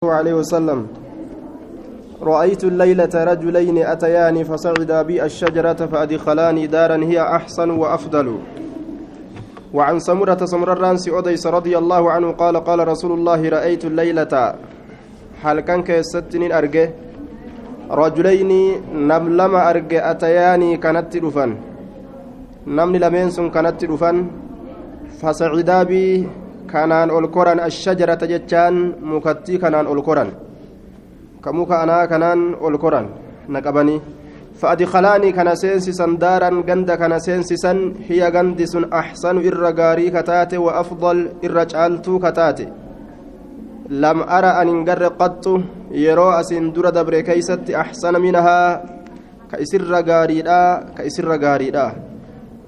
عليه وسلم. رأيت الليلة رجلين أتياني فصعدا بي الشجرة فأدخلاني دارا هي أحسن وأفضل. وعن سمرة سمر الرانس أديس رضي الله عنه قال قال رسول الله رأيت الليلة. حال كان كيستنين أرجه رجلين نملما أرجه أتياني كانت رفن. نمني لمنسون كانت رفن. فصعدا بي kanaan ol koran ashajarata jechaan mukattii kanaan ol koran. Ka muka anaa kanaan ol koran na qabanii. فأدخلاني كان سينسسا دارا غند كان سينسسا هي غندس أحسن إر غاري كتاتي وأفضل إر جعلتو كتاتي لم أرى أن انقر قط يرو أسين در دبر كيست أحسن منها كإسر غاري كإسر غاري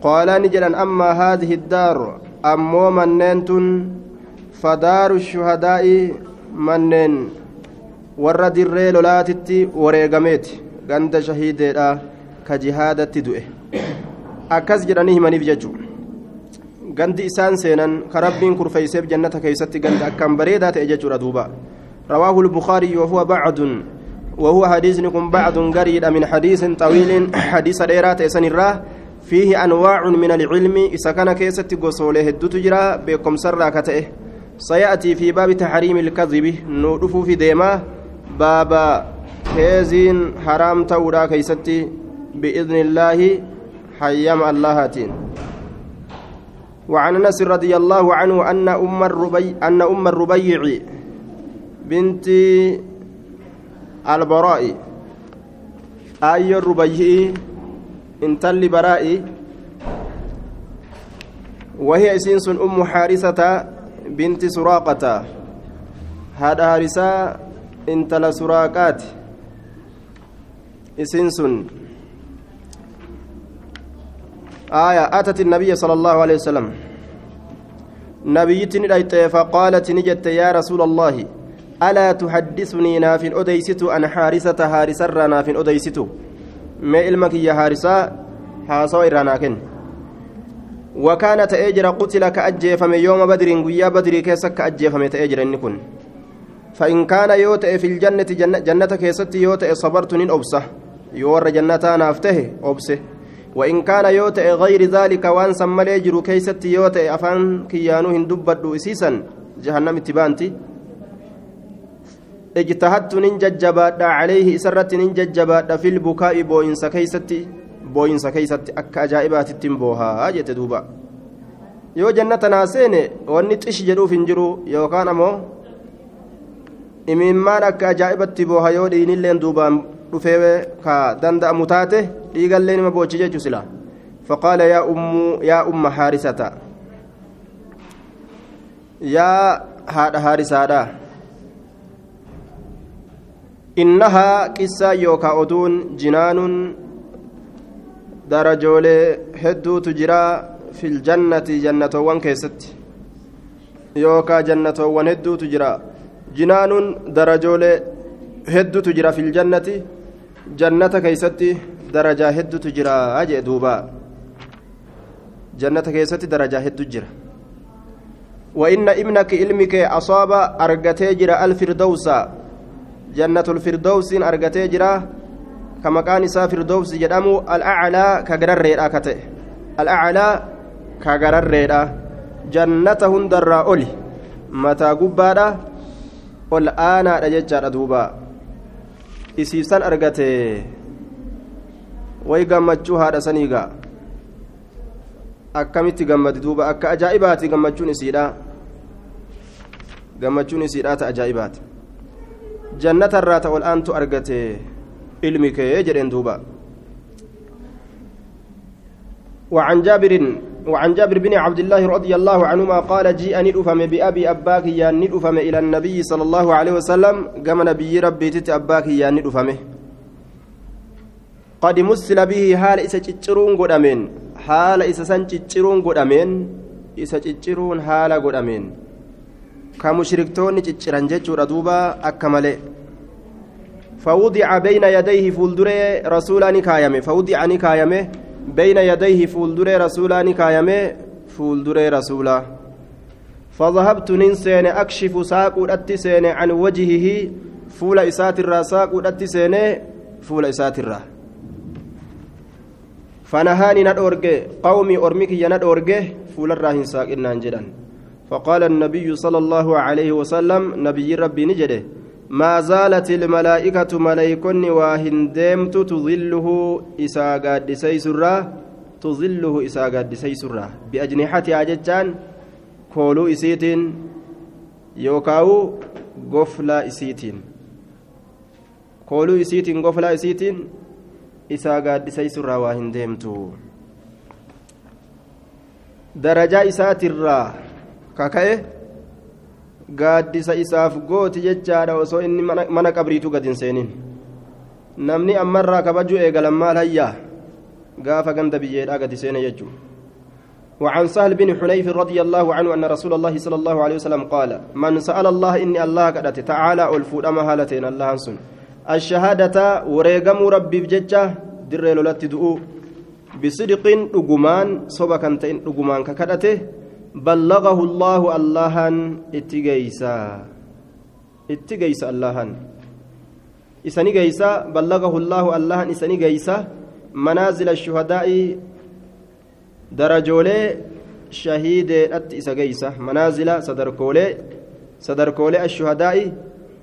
قال نجلا أما هذه الدار ammoo manneen tun fadaaru shuhadaa'i manneen warra dirree lolaatitti wareegameeti ganda shahiideedha ka jihaadatti du'e akkas jedhanii himaniif jechuu gandi isaan seenan ka rabbiin kurfeeyseef jannata keeysatti ganda akkaan bareedaa ta'e jechuudha duuba رواه البخاري وهو بعد وهو حديث كن بعد قريد من حديث طويل حديث ديرات سنراه فيه أنواع من العلم إذا كان كيست قصوله الدوت جرا بكم كتئه. سيأتي في باب تحريم الكذب نودف في ديما باب كيزين حرام تورا كيستي بإذن الله حيام اللهاتين وعن أنس رضي الله عنه أن أم الربيع أن أم الربيع بنت البراء آي الربيع intalli baraa'i وهي إسينس أم حارثة بنت سراقة هذا هارسة انتلا سراقات إسينس آية أتت النبي صلى الله عليه وسلم نبيتني رأيت فقالت نجت يا رسول الله ألا تحدثني ناف أديست أن حارسة هارسة ناف أديست mee ilma kiyya haarisaa haasawa irraa naa kenni wakaana ta'ee jira qutila ka ajjeefame yooma badriin guyyaa badrii keessa ka ajjeefame ta'ee jira inni kun فإن كان يوتئ في الجنة جنة كيست يوتئ صبرت نين أبسه يور جنة نافته أبسه وإن كان يوتئ غير ذلك وان سمى يجر كيست يوتئ أفان كيانو هندبت إسيسا جهنم اتبانتي اجتهدت نين ججبادha عليه اسرت نين ججبادha في البكاء بوينس كيستي بوينس كيستي اك اجائبات بوها جت دوبا yoo jannata naa seene wanni xishi jedhuuf hin jiru yookaan ammoo imimmaan akka ajaa'ibatti booha yoo dhiinilleen duubaan dhufee ka danda'amu taate dhiigallee nima boochi jechu sila faqaala yaa ummu yaa umma haarisata yaa haadha haarisaadha innahaa qissaa yookaa oduun jinaanuun darajoolee hedduutu jira filjannati jannatoowwan keessatti yookaa jannatoowwan hedduutu jira jinaanuun darajoolee hedduutu jira filjannati jannata keessatti darajaa hedduutu jira jee duuba jannata keessatti darajaa hedduu jira وإن ابنك علمك أصاب أرجتي جرى الفردوس jannatul firdawsiin argatee jira ka maqaan isaa firdawsi jedhamu al'aclaa ka gararreedha ka ta'e al'aclaa ka gararreedha jannata hundarraa oli mataa gubbaadha ol aanaadha jechaadha duuba isiisan argate way gammachuu haadha saniigaa akkamitti gammadi duuba akka ajaa'ibaati gammachuun isiidha gammachuun isiidha ta ajaa'ibaati jannata irraa ta ol aantu argate ilmi kee وعن جابر وعن جابر بن عبد الله رضي الله عنهما قال جيء ندفم بأبي أباك يا ندفم إلى النبي صلى الله عليه وسلم. كما نبي ربي تت أباك يا ندفمه. قد مسل به حال إسا تشرون قدامين. حال إسا سن تشرون قدامين. إسا تشرون حال قدامين. ka mushriktoonni cicciran jechuudha duuba akka malee fawudica bayna yadayhi fuulduree rasuulaa ni kaayame fawudica ni kaayame bayna yadayhi fuulduree rasuulaa ni kaayame fuulduree rasuulaa فذهبت ننسين أكشف ساق أتسين عن وجهه فول إسات الرا ساق أتسين فول إسات الرا فنهاني ندورجه قومي أرميك يندورجه فول الراهن ساق إنان جدا فقال النبي صلى الله عليه وسلم نبي ربي نجده ما زالت الملائكة ملائكني واهن ديمت تظله إسا قد سيسرا؟ تظله إسا قد سيسرا. بأجنحتها ججان كولو إسيتين يوكاو غفلا إسيتين. كولو إسيتين غفلا إسيتين إسا قد سيسرا واهن ديمتو. درجة إسات الرّ kaka'e gaaddisa isaaf gooti jechaadha osoo inni mana qabriitu gad hin seenin. Namni ammarraa kabajuu eegalan maal hayyaa? Gaafa ganda biyyeedhaa gadi seene jechuu وعن سهل بن حنيف رضي الله عنه أن رسول الله صلى الله عليه وسلم قال من سأل الله إني الله قدت تعالى ألفود أما هالتين الله سن الشهادة وريقم ربي بججة در لولت دؤو بصدق أقمان صبكا تين أقمان ككدته بلغه الله اللهن اتجيسا اتجيسا اللهن. إساني جيسا بلغه الله اللهن إساني جيسا منازل الشهداء درجولي شهيد أت إسا جيسا منازل صدركولي صدركولي الشهداء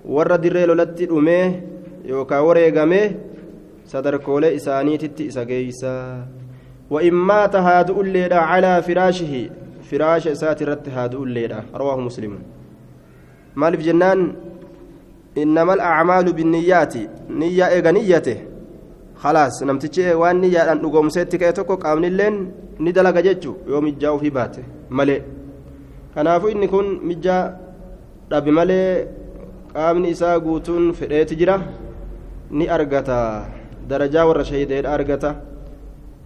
warra dirree lolatti dhumee yookaan wareegamee sadarkoolee isaaniititti isa geeysa وإن مات هذا الليل على فراشه firaasha isaati irratti haa du'ulleedha rawaahu muslimun maaliif jennaan innama alacmaalu binniyyaati niyyaa eega niyyate khalaas namtichi waan niyyaadhaan dhugoomseetti ka'e tokko qaamnilleen ni dalaga jechu yoo mijjaa ofii baate malee kanaafuu inni kun mijjaa dhabi malee qaamni isaa guutuun fedheeti jira ni argata darajaa warra shahideedha argata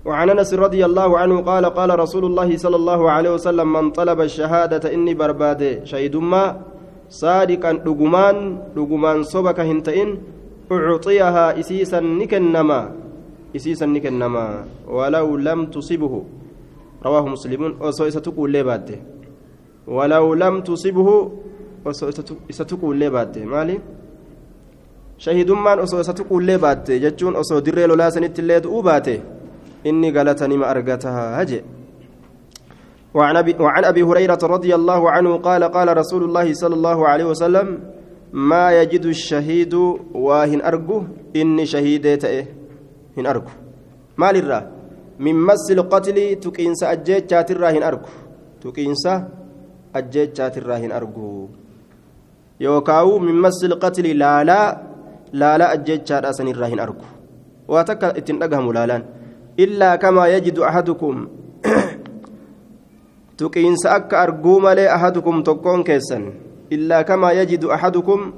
وعن انس رضي الله عنه قال قال رسول الله صلى الله عليه وسلم من طلب الشهادة إني برباد شهيدما صادقا دغمان دغمان صبك هنتئن أعطيها إسيسا نكنما. إسيسا نكنما ولو لم تصبه. رواه مسلم أصو إستقول لباد ولو لم تصبه أصو إستقول لباد مالي؟ شهيدمان أصو إستقول لباد جتون أصو دري لولا سنت اللي دؤوباته إني قالتني ما أرقتها هجئ. وعن أبي, وعن أبي هريرة رضي الله عنه قال قال رسول الله صلى الله عليه وسلم ما يجد الشهيد واهن أرجو إني شهيدة إيه هن أرجو ما للرا من مس القتل تكينس أجيت شاتر هن أرجو تكينس أجيت شاتر هن أرجو يوكاو من مس القتل لا لا لا لا أجيت شاتر هن أرجو واتك اتنقهم لالان illaa kamaa yajidu ahadukum tuqiinsa akka arguu malee ahadukum tokkoon keessan illaa kamaa yajidu ahadukum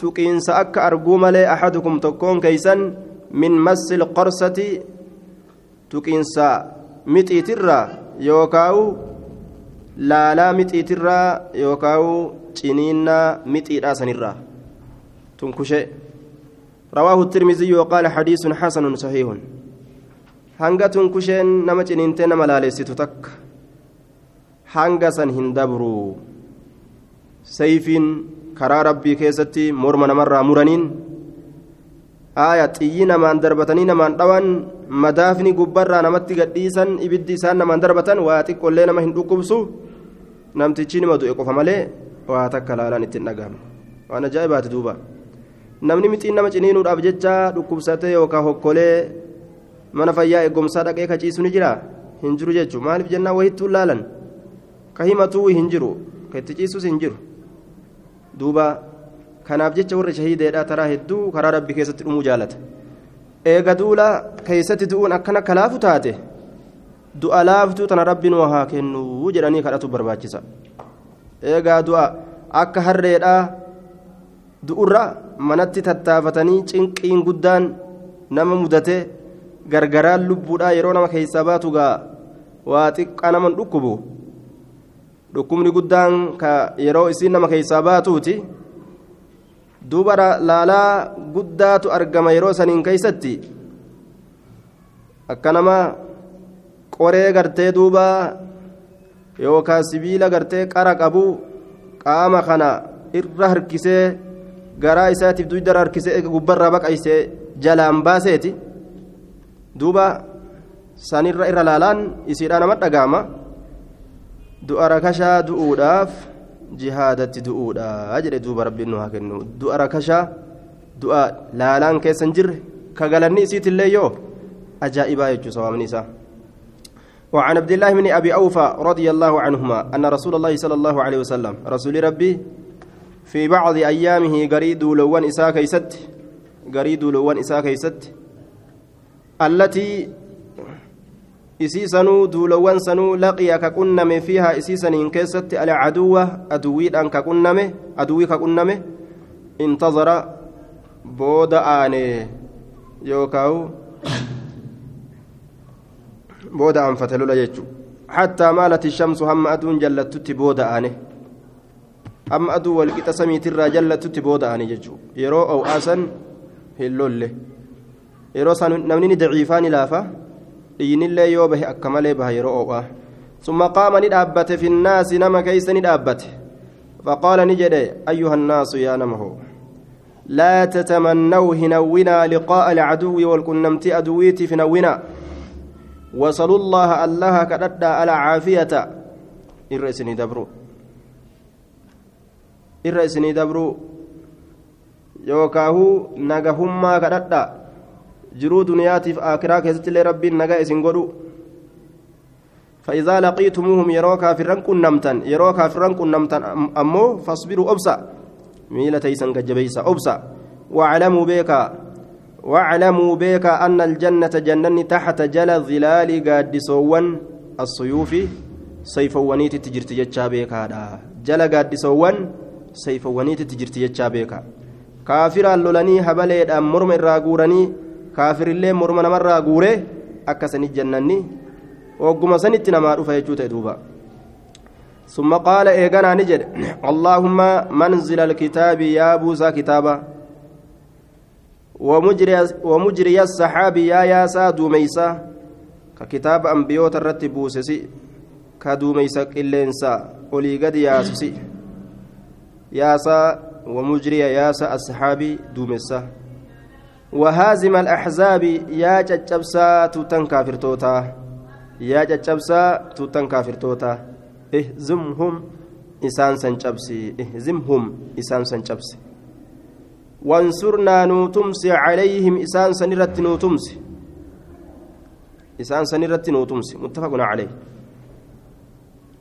tuqiinsa akka arguu malee ahadukum tokkoon keeysan min massi lqorsati tuqiinsa mixiitirraa yookaawu laalaa mixiitirraa yookaawu ciniinnaa mixiidhaa sanirraa tunkushe رواه الترمذي وقال حديث حسن صحيح hanga tunkusheen nama ciniintee nama laalessitu takka hanga san hin dabru sayfiin karaa rabbii keessatti morma namarraa muraniin aaya xiyyi namaan darbatanii namaan dhawan madaafni gubbarraa namatti gadhiisan ibiddi isaan namaan darbatan waa xiqqollee nama hin dhukkubsu namtichi nima du'e qofa malee waa takka laalaan ittiin dhagahamne waan ajaa'ibaati duuba namni mixiin nama ciniinuudhaaf jecha dhukkubsatee yookaan hokkolee mana fayyaa eegumsaa dhaqee kaciisu ni jira hin jiru jechuun maaliif jennaan wahittuu laalan ka himatuu hin jiru ka itti ciisus hin jiru duuba kanaaf jecha warra shahiideedhaa taraa hedduu karaa rabbi keessatti dhumuu jaalata eega duula keessatti du'uun akkana kalaafu taate du'a laaftuu tana rabbiin waa kennuu jedhanii kadhatu barbaachisa eegaa du'a akka harreedhaa du'urra manatti tattaafatanii cinqiin guddaan nama mudatee. Gargaraan lubbuudhaa yeroo nama keessaa baatu gaa waa xiqqaa naman dhukkubu. Dhukkubni guddaan ka yeroo isiin nama keessaa baatuuti. Duuba laalaa guddaatu argama yeroo saniin keeysatti. Akka nama qoree gartee duuba yookaan sibiila gartee qara qabu qaama kana irra harkisee garaa isaatiif dugdara harkisee gubbarraa baqaysee jalaan baaseeti duuba sanirra irra laalaan isiidhaa nama dhagaama du'a rakashaa du'uudhaaf jihaadatti du'uudha jedhe duuba rabbiin nu haa kennu du'a rakashaa du'a laalaan keessa hin jirre ka galanni isiitillee yoo ajaa'ibaa jechuudha sawaamni isaa. وعن عبد الله بن ابي اوفى رضي الله عنهما ان رسول الله صلى الله عليه وسلم رسول ربي في بعض ايامه قريد لوان اسا كيست قريد لوان اسا كيست التي isiisanuu duulowwan sanuu laqiya ka qunname fiihaa isiisaniin keessatti alcaduwa aduwiidhaan ka qunname aduwii ka qunname intazara booda aane yookaawu booda aanfate lola jechu hattaa maalat ishamsu hamma aduun jallattutti booda aane hamma aduu walqixa samiitirraa jallattutti booda aane jechu yeroo ow'aasan hin lolle yeroo namni ni daciifaani laafa dhiinillee yoo bahe akka malee baha yeroo oo'a summa qaama ni dhaabbate fi nnaasi nama keeysa ni dhaabbate faqaala ni jedhe ayyuha annaasu yaa nama hoo laa tatamannawuu hinawwinaa liqaa'a alcaduwwi walqunnamtii aduwiitiif hinawwinaa wasaluu llaha allaha kadhadhaa alcaafiyata irra isinii dabru irra isinii dabru yookaahu nagahummaa kadhadhaa jiruu duniyaatiif aakiraa keessatti illee rabbiin nagaa isin godhu. فإذا لقيتموهم يروا كافرا كنمتا يروا كافرا كنمتا أمو فاصبروا أبسا ميلة تيسن جبيسا أبسا واعلموا بيكا واعلموا بيكا أن الجنة جنة تحت جل ظلال قاد سوان السيوف سيفوانيت تجرت جتشا بيكا جل قاد سوان سيفوانيت تجرت جتشا بيكا كافرا لولاني هبليد أم مرم الراغوراني kaafirillee morma namarraa guure akkasanii jannanni wagguma sanitti namaa dhufa jechuu ta'e duuba. ثم قال إيغانا نجد اللهم منزل الكتاب يا بوسى كتابا ومجري ومجري السحاب يا ياسا دوميسا ككتاب أنبيوت الرتب كدوميسا إلينسا ولي قد ياسسي ياسا ومجري ياسا السحاب دوميسا وهازم الأحزاب يا ججبسا توتن كافرتوتا يا ججبسا توتن كافرتوتا اهزمهم إسان سنجبسي اهزمهم إسان سنجبسي وانصرنا نوتمسي عليهم إسان سنرت نوتمسي. إسان سنرت نوتمسي. متفق عليه.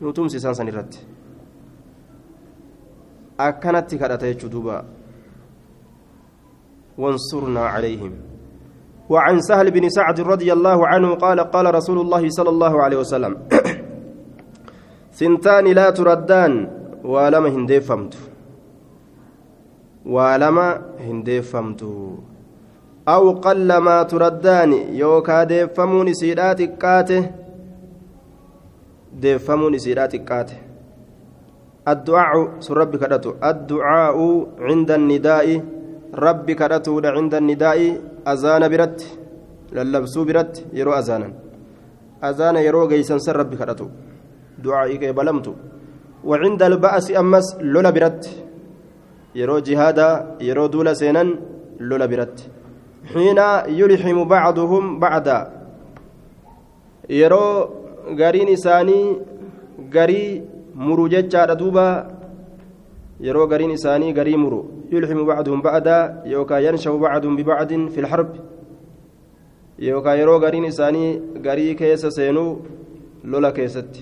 نوتمسي إسان سنرت أكنت كرة يجدوبا. وانصرنا عليهم. وعن سهل بن سعد رضي الله عنه قال قال رسول الله صلى الله عليه وسلم ثنتان لا تردان ولما هندفمت. ولما هندفمت. أو قل ما تردان يوكا ديفمون سيدات كاته. ديفمون سيدات كاته. الدعاء سربك الدعاء عند النداء. Rabbi kadhatuudha cinda nidaa'i azaana biratti lallabsuu biratti yeroo azaanan azaana yeroo geeysan san rabbi kadhatu du'aa'ii qeebalamtu وعند البأس أمس لولا برت يرو جهادا يرو دولا سينا لولا برت حين يلحم بعضهم بعدا يرو غارين إساني غاري مروجة دوبا يرو غارين إساني غاري مرو يلحم بعضهم بعدا يوكا ينشأ بعضهم ببعض في الحرب يوكا يرو غارين إساني غاري كيس سينو لولا كيست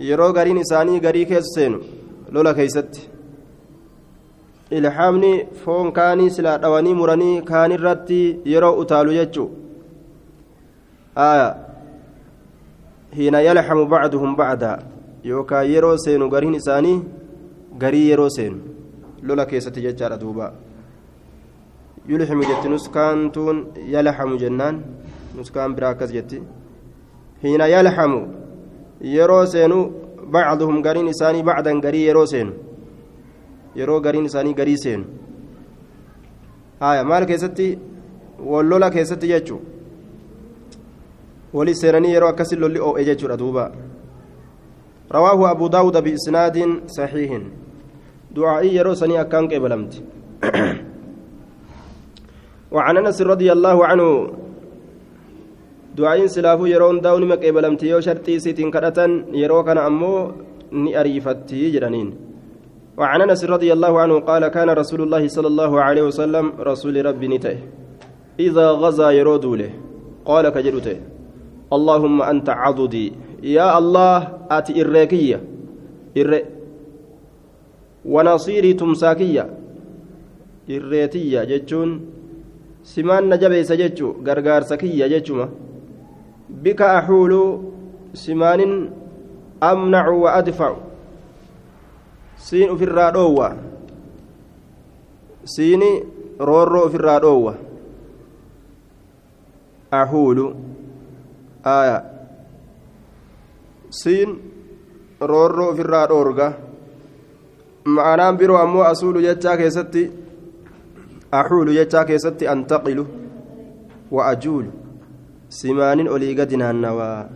yeroo gariin isaanii garii keessa seenu lola keeysatti ilhaamni foon kaanii silaa dhawanii muranii kaan irratti yeroo utaalu jechuu hiina yalhamu bacduhum bacda yookaan yeroo seenu gariin isaanii garii yeroo seenu lola keessatti jechaadha duuba yulhimu jetti nuskaantuun yalhamu jennaan nuskaan biraa akkas jetti hiina yalhamu yeroo seenu bacduhum gariin isaanii bacdan garii yeroo seenu yeroo gariin isaanii garii seenu haya maal keessatti wallola keessatti jechuu wali seenanii yeroo akkasi lolli oo'e jechuudha duuba رواه أبو داود بإسناد صحيح دعائي يروسني أكان قبلمت. وعن أنس رضي الله عنه du'aayin silaafuu yeroon daawni maqeebalamti yoo shartii isiitiin kadhatan yeroo kana ammoo ni ariifattii jedhaniin وعن أنس رضي الله عنه قال كان رسول الله صلى الله عليه وسلم رسول ربي نته. إذا غزا يرودوله قال كجدته اللهم أنت عضدي. يا الله أتي الريكيه الر ونصيري تمساكية الريتيه جتون سمان نجبيس جتو غرغار سكية جتوما بك أحول سمان أمنع وأدفع. سين في الرادوة. سين رورو في الرادوة. أحول. آية. سين رورو في معنaan biroo ammoo asuulu jechaa keessatti axuulu jechaa keessatti antaqilu wa ajuulu simaanin olii gadi naannawaa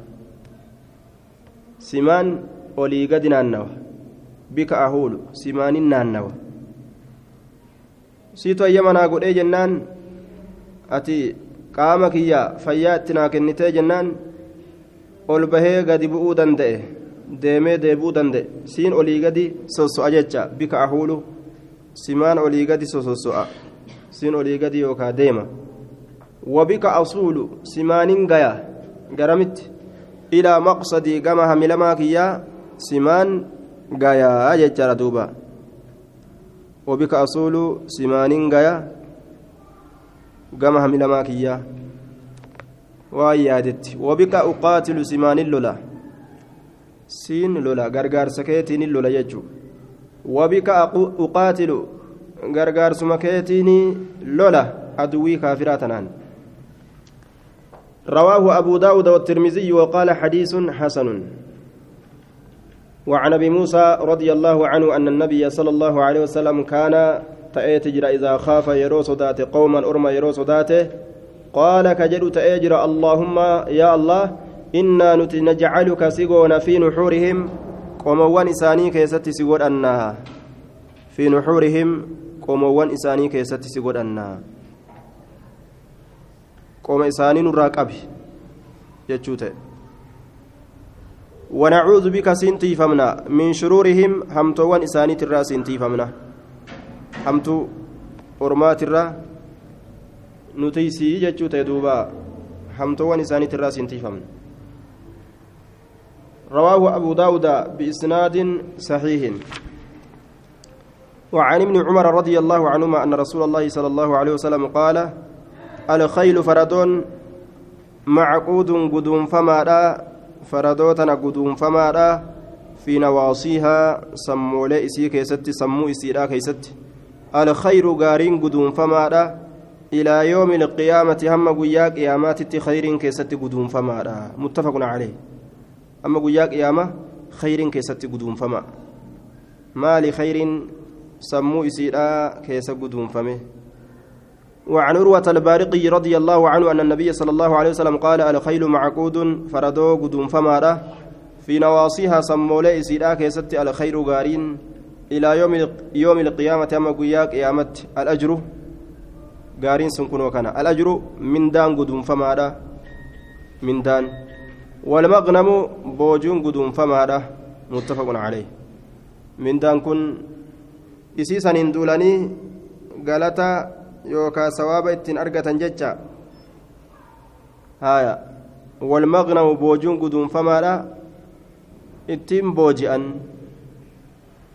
simaan olii gadi naannawa bika ahuulu simaanin naannawa siitu ayya manaa godhee jennaan ati qaama kiyya fayyaa itti naa kennitee jennaan ol bahee gadi bu'uu danda'e deemee deebi'uu danda'e siin olii gadi sosso'a jecha bika ahuulu simaan olii gadi sosso'a siin olii gadi yookaa deema وبك أصول سمان غيا غرمت إلى مقصدي كما هملما كيا سمان غيا جتر دوبا وبك أصول سمان غيا كما هملما كيا ويادت وبك أقاتل سمان اللولا سين لولا غرغار سكيتين اللولا يجو وبك أقاتل غرغار سمكيتين لولا أدوي كافراتنان رواه أبو داود والترمذي وقال حديث حسن وعن أبي موسى رضي الله عنه أن النبي صلى الله عليه وسلم كان تأتجر إذا خاف يروس ذات قوما أرمى يروس ذاته قال كجر تأجر اللهم يا الله إنا نجعلك سيغون في نحورهم قوموان إساني كيست سيغون أنها في نحورهم قوموان إساني كيست سيغون أنها qooma isaanii nurraa qabi jechuu ta'e ونعوذ بك سنتي فمنا. من شرورهم همتوان إساني ترى سنتي فمنا. همتو أرمات الرا نتيسي جتشو تيدوبا همتوان إساني ترى سنتي فمنا. رواه أبو داود بإسناد صحيح. وعن ابن عمر رضي الله عنهما أن رسول الله صلى الله عليه وسلم قال الخيل فردون معقود قدوم فمادا فردوتنا قدوم فمادا في نواصيها سمولي إسي كيست سمو إسيرا كيست. الخير قارين قدوم فمادا إلى يوم القيامة هم قيا قيامات خير كيست قدوم فمادا. متفق عليه. أما قيا قيامة خير كيست قدوم فما ما لخير سمو إسيرا كيس قدوم فمه وعن عروة البارقي رضي الله عنه أن النبي صلى الله عليه وسلم قال الخيل معقود فردو قدوم فمارة في نواصيها سمولي إسيدا كيست الخير غارين إلى يوم يوم القيامة أما قياك قيامت الأجر غارين سنكون وكان الأجر من دان قدوم فمارة من دان والمغنم بوجون قدوم فمارة متفق عليه. من دان كن إسيسا دولاني قالتا yookaan sawaaba ittiin argatan jecha haya walmaqnamu boojuun guduunfamaadha ittiin booji'an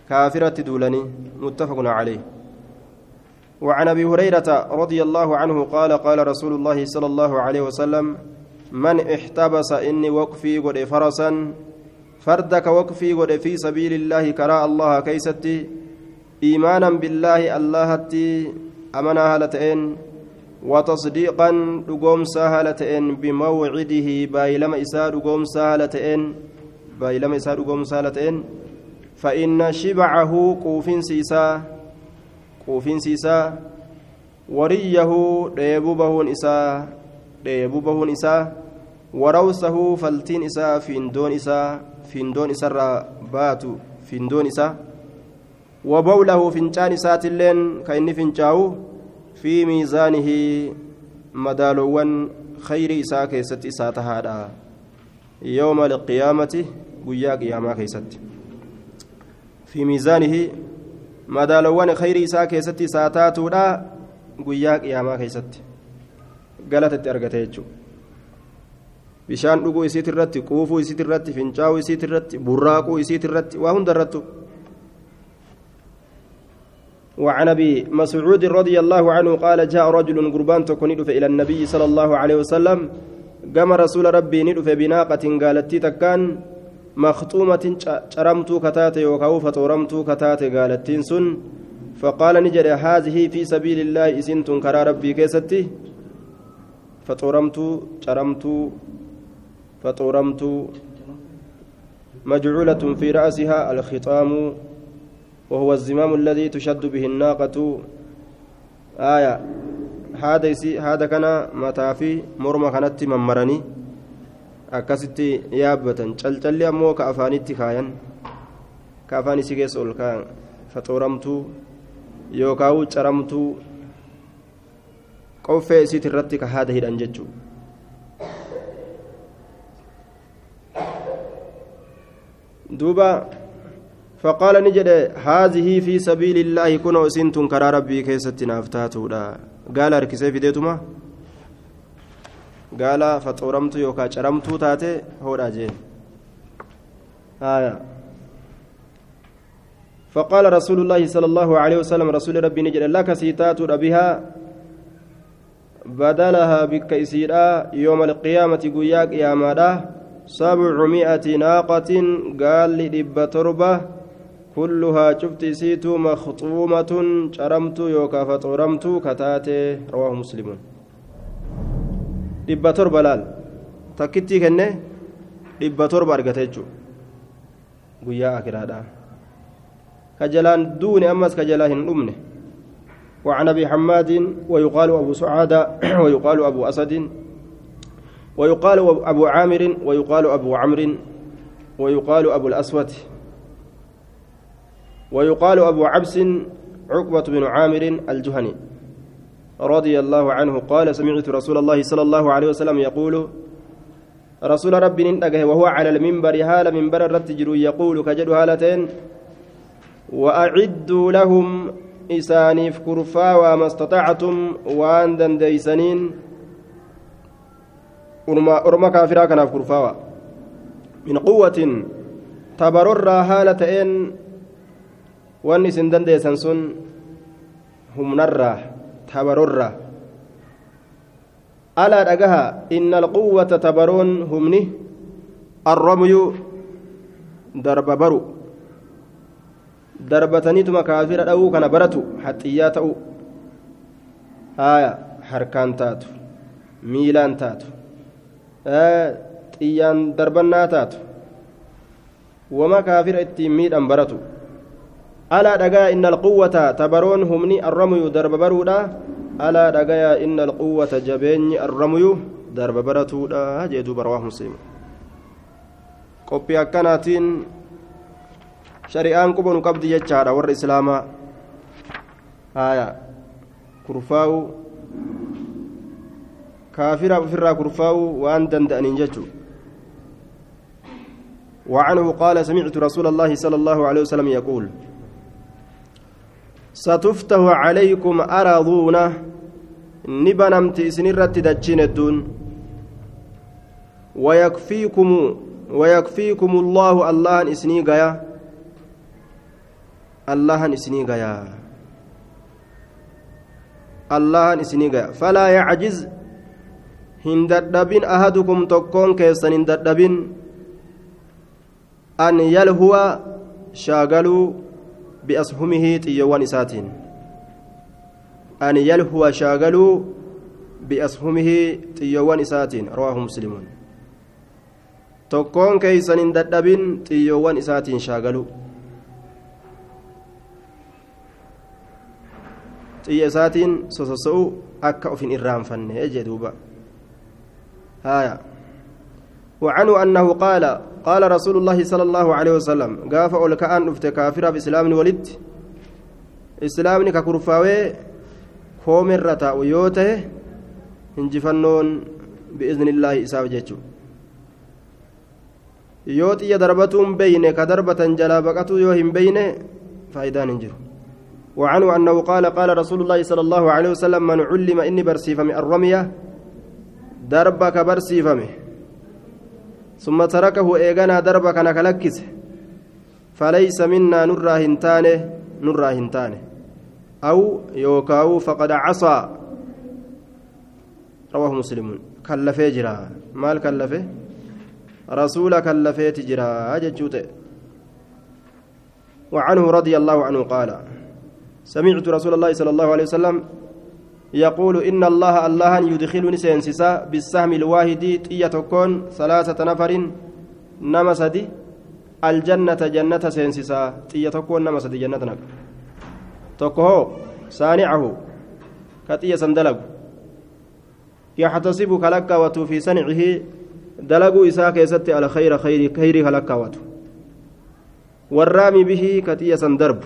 كافرة دولني متفق عليه. وعن أبي هريرة رضي الله عنه قال قال رسول الله صلى الله عليه وسلم من احتبس إني وقفي قد فرسا فردك وقفي قد في سبيل الله كراء الله كيستي إيمانا بالله الله amanaa haala ta'een وتصديقا دغومسا هالتين بموعده بايلما إسا دغومسا هالتين بايلما إسا دغومسا هالتين فإن شبعه قوفين سيسا قوفين سيسا وريه ديبوبهون إسا. إسا وروسه فلتين إسا فين دون إسا findoon isarraa baatu findoon isaa وبوله فنجان ساتلين كإني فنجاو في ميزانه مدالوان خير إساء كيست إساء تهادا يوم القيامة قيا قياما كيست في ميزانه مدالوان خير إساء كيست إساء تاتودا قيا قياما كيست قالت أرقتيجو bishaan dhuguu isiit irratti quufuu isiit irratti fincaa'uu isiit irratti burraaquu isiit irratti waa hunda irrattu. وعن أبي مسعود رضي الله عنه قال جاء رجل قربان تكون إلى النبي صلى الله عليه وسلم. قام رسول ربي ندف بناقة قالت تكان مخطومة شرمت كتات يوكاو فطورمت كتات قالت سن فقال نجد هذه في سبيل الله إسنت كرى ربي كيستي. فطورمت شرمت فطورمت مجعولة في رأسها الخطام وهو الزمام الذي تشد به الناقة آية هذا هذا كان متى في مرمى كانت ممرني ka afaanitti kaayan ka afaan isii keessa ol kaayan faxooramtuu yookaan caramtuu qoffee isiit irratti ka haada hidhan jechuudha. duuba فقال نجد هذه في سبيل الله كن وسنتم كرا ربي كيست نافتاتودا قال أركسي في ديتما؟ قال فطورمت يوكا شرمت تاتي هو راجين آية. فقال رسول الله صلى الله عليه وسلم رسول ربي نجد لك سيتات بها بدلها بك إسيرا يوم القيامة قياك يا مادا. سبعمائة ناقة قال لدب تربة. كلها شفت سيتو مخطومة. شرمت يوكا فطرمت كتاتي. رواه مسلم. دب تربة لال. تكتي كنة؟ دب تربة أرقتيجو قيا أكرادا كجلان دون أمس كجلاهن أمنه وعن أبي حماد ويقال أبو سعادة ويقال أبو أسد ويقال أبو عامر ويقال أبو عمرو ويقال أبو الأسود ويقال أبو عبس عقبة بن عامر الجهني رضي الله عنه قال سمعت رسول الله صلى الله عليه وسلم يقول رسول ربي ننتقه وهو على المنبر هال منبر الرتجر يقول كجد هالتين وأعدوا لهم إسانيف كرفا وما استطعتم وأن دنديسنين orma kaafiraa kanaaf kurfaawa min quwwatin tabarorraa haala ta'een wanni isin dandeessan sun humnarraa tabarorraa alaa dhagaha inna alquwwata tabaroon humni arramyu darba baru darbataniituma kaafira dha'uu kana baratu haxxiyyaa ta'u haaya harkaan taatu miilaan taatu xiyyaan darbannaa taatu wama kaafira ittiin miidhan baratu alaa dhagayaa inna alquwwata tabaroon humni arramuyu darba baruudha alaa dhagayaa inna alquwwata jabeenyi arramuyu darba baratuudha jee duuba muslim qophii akkanaatiin shari'aan qubanu qabdi jechaadha warra islaamaa. Haya kurfaa'u. كافر ofirraa kurfaa'uu waan danda'aniin jechuudha وعنه قال سمعت رسول الله صلى الله عليه وسلم يقول ستفتح عليكم أراضون نبنمت سنرة دجين ويكفيكم ويكفيكم الله الله إسني الله إسني غيا الله إسني غيا فلا يعجز hin dadhabin ahadukum tokkoon keessan hin dadhabin an yalhuwa shaagaluu biashumihi xiyyowwan isaatiin an yalhuwa shaagaluu biashumihi xiyyowwan isaatiin rawaahu muslimuun tokkoon keeysan hin dadhabin xiyyowwan isaatiin shaagaluu xiyya isaatiin sososo'u akka of hin irraanfanne jee duuba هايا وعنه أنه قال قال رسول الله صلى الله عليه وسلم قاف أولك أن أفت كافر بإسلام ولد إسلام ككرفاوي كوم الرتا ويوته انجفنون بإذن الله إساف جيتشو beyne ka darbatan jalaa baqatu yoo hin beyne faayidaan hin jiru وعنه أنه قال قال رسول الله صلى الله عليه وسلم من علم إني برسيفم الرمية دربك برسيفمه ثم تركه إيغانا دربك نكلكس فليس منا نرى هنتانه نرى هنتانه. أو يوكاو فقد عصى. رواه مسلم. كلفه جرا. مال كلفه؟ رسول كلفه جرا أججوت وعنه رضي الله عنه قال سمعت رسول الله صلى الله عليه وسلم يقول إن الله الله يدخلني سينسسا بالسهم الواحد تيتكون ثلاثة نفر نمسدي الجنة جنة سينسسا تيتكون نمسدي جنة نك تكهو صانعه كتية سندلق يحتسب في صنعه دلقوا إساء كيست على خير خير خير والرامي به كتية سندرب.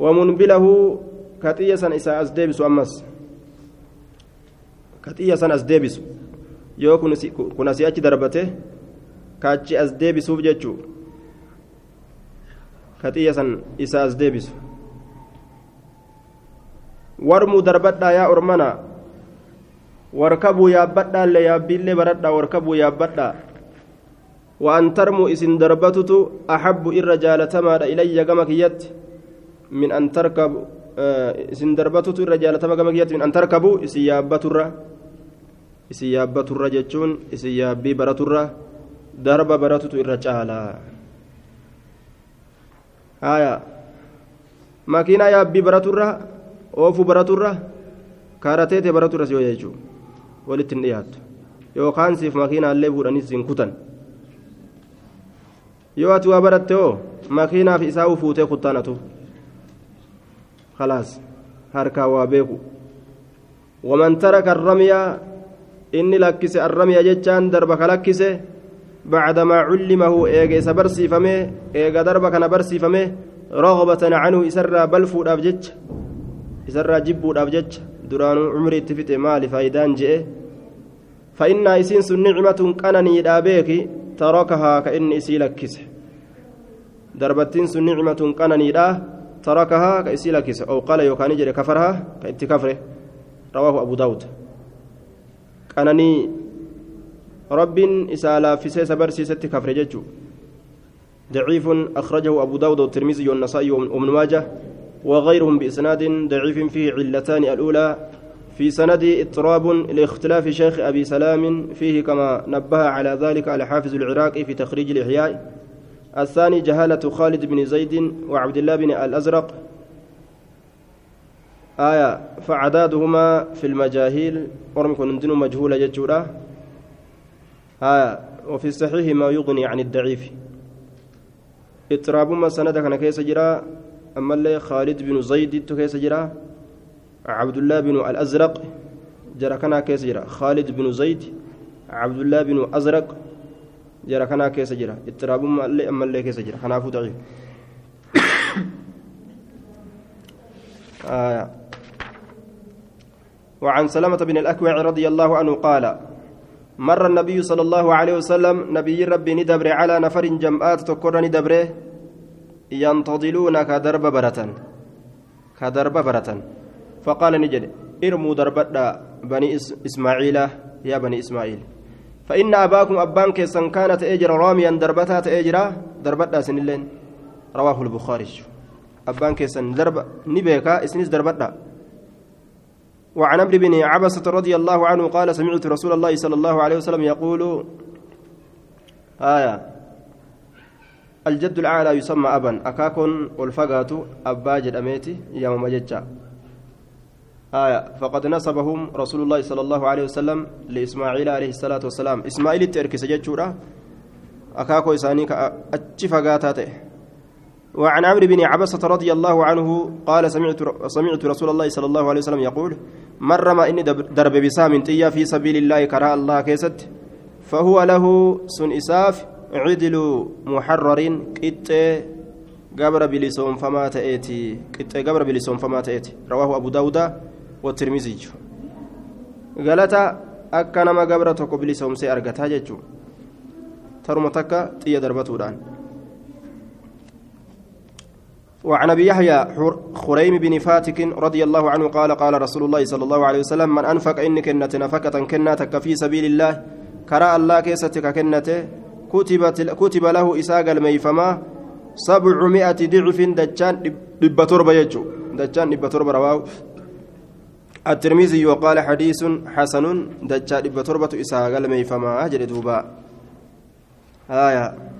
ومنبله كتية سن إساء أزديبس أمس كتية سن أزديبس kun asii achi darbate kaachi as deebisuuf jechuu ka xiyya san isa as deebisu warmuu darbadhaa yaa ormana warkabuu yaabbadhaallee yaabbiillee baradhaa warkabuu yaabbadhaa وأن ترموا إسن دربتت أحب إر جالتما إلي min an tarkabu eh, isin darbatutu irra jaalatama gama kiyyaatti min an tarkabu isin yaabbaturra. Isin yaabbaturra jechuun isin yaabbii baraturra darba baratutu irra caalaa haya makiinaa yaabbii baraturra oofuu baraturra kaarateete baraturra si hoja jechuun walitti hin dhiyaattu. Yookaan siif makiinaallee fuudhanii siin kutan. Yoo ati waa baratte hoo makiinaaf isaa fuutee kuttaanatu. Khalaas harkaa waa beeku waman taraka arramiya inni lakkise arramiya jechaan darba ka lakkise bacdamaa cullimahu eega isa barsiifame eega darba kana barsiifame rogbatan canhu isarraa balfuudhaaf jecha isarraa jibbuudhaaf jecha duraanuu cumri itti fixe maali faayidaan je'e فإنها إسين سن نعمة قنني دابيك تركها كإن إسي لكس دربتين سن نعمة قنني دا تركها كإسي لكس أو قال يوكاني جري كفرها كإنت كفره. رواه أبو داود. قنني رب إسالا في سيس برسي ست كفر ججو. ضعيف أخرجه أبو داود والترمذي والنسائي وابن ماجه وغيرهم بإسناد ضعيف فيه علتان. الأولى في سند اضطراب لاختلاف شيخ أبي سلام فيه كما نبه على ذلك الحافظ العراقي في تخريج الإحياء. الثاني جهالة خالد بن زيد وعبد الله بن الأزرق. آية فعدادهما في المجاهيل. ورم كن مجهولة ججورة. آية وفي الصحيح ما يغني عن الضعيف. اضطراب ما سند كان كيس جرا أما اللي خالد بن زيد كيس جرا عبد الله بن الأزرق جرى كنا كيس جرى خالد بن زيد عبد الله بن أزرق اللي كيس جرى كنا فوت ضعيف آه. وعن سلمة بن الأكوع رضي الله عنه قال مر النبي صلى الله عليه وسلم نبي ربي ندبر على نفر جمعات تكر ندبره ينتظلون كدرب برة كدرب برة فقال نجد ارموا دربدا بني إسماعيل يا بني إسماعيل فإن أباكم أبان كيسان كانت أجر راميا دربتها تأجرا دربدا سنلين. رواه البخاري. أبان كيسان درب نبيكا إسنس دربدا وعن عمرو بن عبسة رضي الله عنه قال سمعت رسول الله صلى الله عليه وسلم يقول آية الجد الأعلى يسمى أبا. أكاكن والفقات أبا جدأميتي يا مججا آية. فقد نسبهم رسول الله صلى الله عليه وسلم لإسماعيل عليه الصلاة والسلام. إسماعيل الترك سجدشورا أكاكو إساني كأتشفقاتاته وعن عمرو بن عبسة رضي الله عنه قال سمعت سمعت رسول الله صلى الله عليه وسلم يقول من رمى إني درب بسام تيا في سبيل الله كراء الله كيست فهو له سن إساف عدل محرر قط قبر بلسون فما تأتي قط قبر بلسون فما تأتي. رواه أبو داود والترمذي قالت أكنما قبر تقو بلسون سي أرقتها جتشو ترمى تكا تيا دربتو وعن أبي يحيى خريم بن فاتك رضي الله عنه قال قال رسول الله صلى الله عليه وسلم من أنفق انك كنت نفقة كناتك في سبيل الله كرى الله كيستك كنته كتبت كتب له إساق الميفما سبعمائة ضعف دجان دبتور بيجو دجان دبتور رواه الترمذي وقال حديث حسن دجان دبتور بتو اساق الميفما أجل دوبا. آية.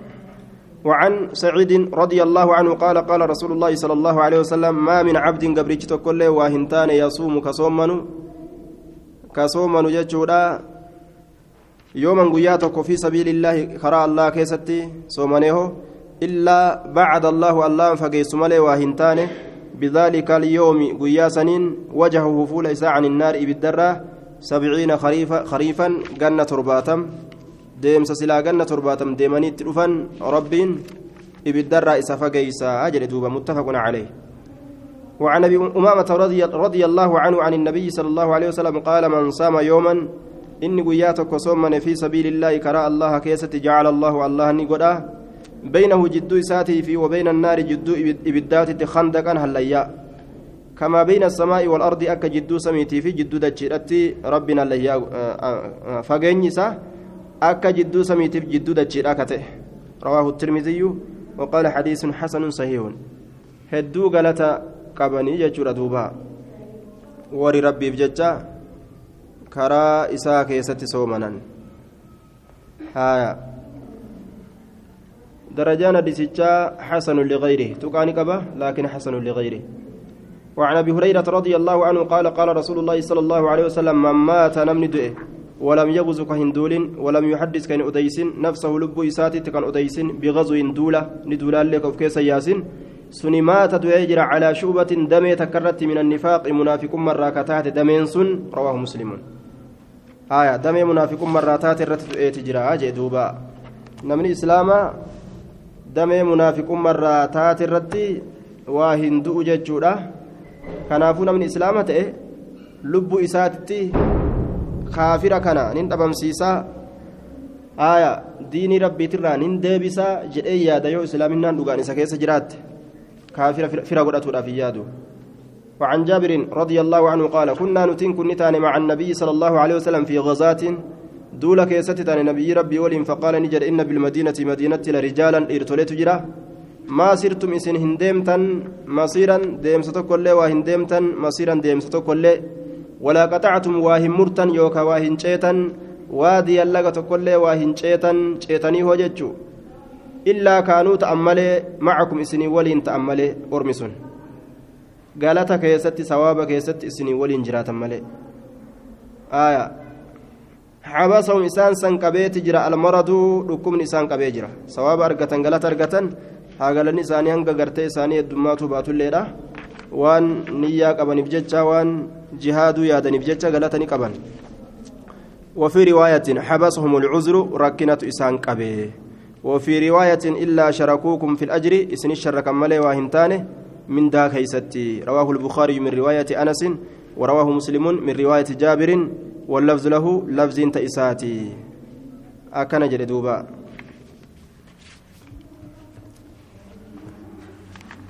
وعن سعيد رضي الله عنه قال قال رسول الله صلى الله عليه وسلم ما من عبد قبريت كله واهنتان يصوم كصومن كصومن ججودا يوما قياتك في سبيل الله خرى الله كيستي صومنه إلا بعد الله الله فقيس ملي واهنتان بذلك اليوم قياسنين وجهه فول عن النار بالدرة سبعين خريفا خريفا جنة رباتم. deemsa silaa ganna torbaatam deemaniitti dhufan rabbiin ibiddarraa isa fageysaa jedhe duuba muttafaqun caleyh وعن أبي أمامة رضي, رضي الله عنه عن النبي صلى الله عليه وسلم قال من صام يوما إني قياتك وصومن في سبيل الله كراء الله كيست جعل الله الله نقدا بينه جدو ساتي في وبين النار جدو ابدات خندقا هليا كما بين السماء والارض اك جدو سميتي في جدو دجيرتي ربنا ليا فغنيسا akka jidduu samiitiif jidduu dachiidha ka ta'e rawaahu tirmiziyyu waqaala xadiisun xasanun sahiihun hedduu galata qabanii jechuudha duuba warri rabbiif jecha karaa isaa keessatti soomanan haya درجان حديثا حسن لغيره. تقاني قبا لكن حسن لغيره. وعن أبي هريرة رضي الله عنه قال قال رسول الله صلى الله عليه وسلم من مات نمني دئه ولم يغزو كهندول ولم يحدث كان أديس نفسه لب إساتي كان أديس بغزو دولة ندولا لك كيس ياسين سني مات يجرى على شعبة دمي تكرت من النفاق منافق مرة كتات دمين سن رواه مسلم. آية دمي منافق مرة تات تجرى أجي دوبا. نمني إسلاما دمي منافق مرة تات الرت وهندو ججورة كنافو نمني إسلاما تأه لب إساتي kaafira kana nin dhabamsiisaa aya diinii rabbiitirraa nin deebisaa jedhee yaada yoo islaaminaan dhugaan isa keessa jiraatte kaafira fira godhatuudhaaf hin yaadu وعن جابر رضي الله عنه قال كنا نتين كنتان مع النبي صلى الله عليه وسلم في غزاة دولا كيستان نبي ربي ولين فقال نجر إن بالمدينة مدينة لرجالا إرتوليت جرا ما سرتم إسن هندمتا مصيرا ديمستو كل وهندمتا مصيرا ديمستو كل ولا قطعتم واهن مرتن يوكا واهن شيطان وادي اللغة كل واهن شيطان شيطاني هو جتشو إلا كانوا تأملي معكم إسني ولين تأملي أرمسون قالت كيستي ثواب كيستي إسني ولين جرات ملي آية حبسهم إسان سن قبيت جرا المرض ركم إسان قبي جرا. ثواب أرقتن قالت أرقتن haagalani isaanii hanga gartee isaanii heddummaatu baatulleedha waan niyyaa qabaniif jecha waan jihaaduu yaadaniif jecha galatanii qaban وفي رواية حبسهم العذر ركنة إسان قبي وفي رواية إلا شركوكم في الأجر إسن الشرك ملي واهنتانه من دا كيستي رواه البخاري من رواية أنس ورواه مسلم من رواية جابر واللفظ له لفظ تئساتي أكن جلدوبا